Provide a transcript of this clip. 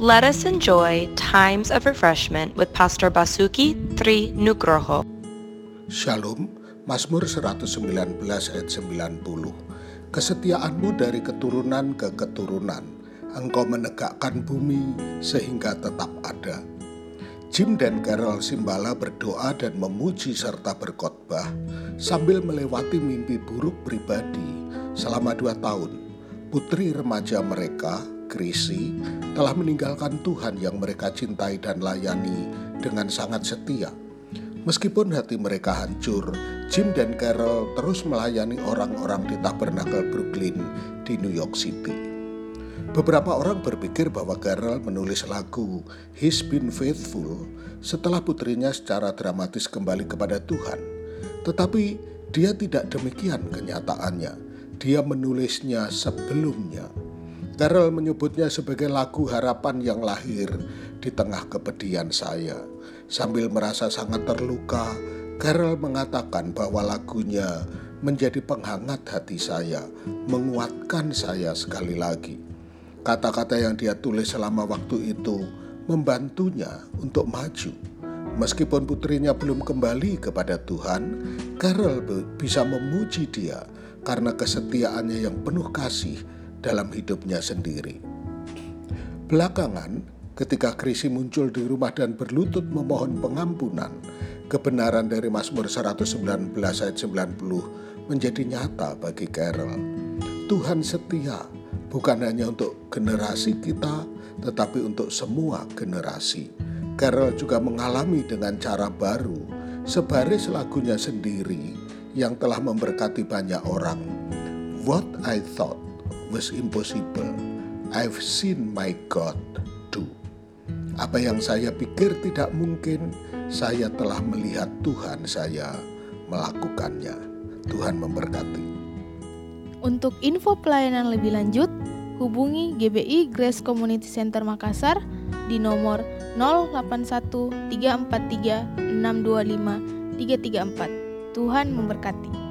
Let us enjoy times of refreshment with Pastor Basuki Tri Nugroho. Shalom, Mazmur 119 ayat 90. Kesetiaanmu dari keturunan ke keturunan, engkau menegakkan bumi sehingga tetap ada. Jim dan Carol Simbala berdoa dan memuji serta berkhotbah sambil melewati mimpi buruk pribadi selama dua tahun. Putri remaja mereka, Krisi, telah meninggalkan Tuhan yang mereka cintai dan layani dengan sangat setia. Meskipun hati mereka hancur, Jim dan Carol terus melayani orang-orang di Tabernacle Brooklyn di New York City. Beberapa orang berpikir bahwa Carol menulis lagu He's Been Faithful setelah putrinya secara dramatis kembali kepada Tuhan. Tetapi dia tidak demikian kenyataannya. Dia menulisnya sebelumnya. Carol menyebutnya sebagai lagu harapan yang lahir di tengah kepedihan saya. Sambil merasa sangat terluka, Carol mengatakan bahwa lagunya menjadi penghangat hati saya, menguatkan saya sekali lagi. Kata-kata yang dia tulis selama waktu itu membantunya untuk maju. Meskipun putrinya belum kembali kepada Tuhan, Carol bisa memuji dia karena kesetiaannya yang penuh kasih dalam hidupnya sendiri. Belakangan, ketika Krisi muncul di rumah dan berlutut memohon pengampunan, kebenaran dari Mazmur 119 ayat 90 menjadi nyata bagi Carol. Tuhan setia bukan hanya untuk generasi kita, tetapi untuk semua generasi. Carol juga mengalami dengan cara baru, sebaris lagunya sendiri yang telah memberkati banyak orang. What I thought was impossible, I've seen my God do. Apa yang saya pikir tidak mungkin, saya telah melihat Tuhan saya melakukannya. Tuhan memberkati. Untuk info pelayanan lebih lanjut, hubungi GBI Grace Community Center Makassar di nomor 081 343 625 334. Tuhan memberkati.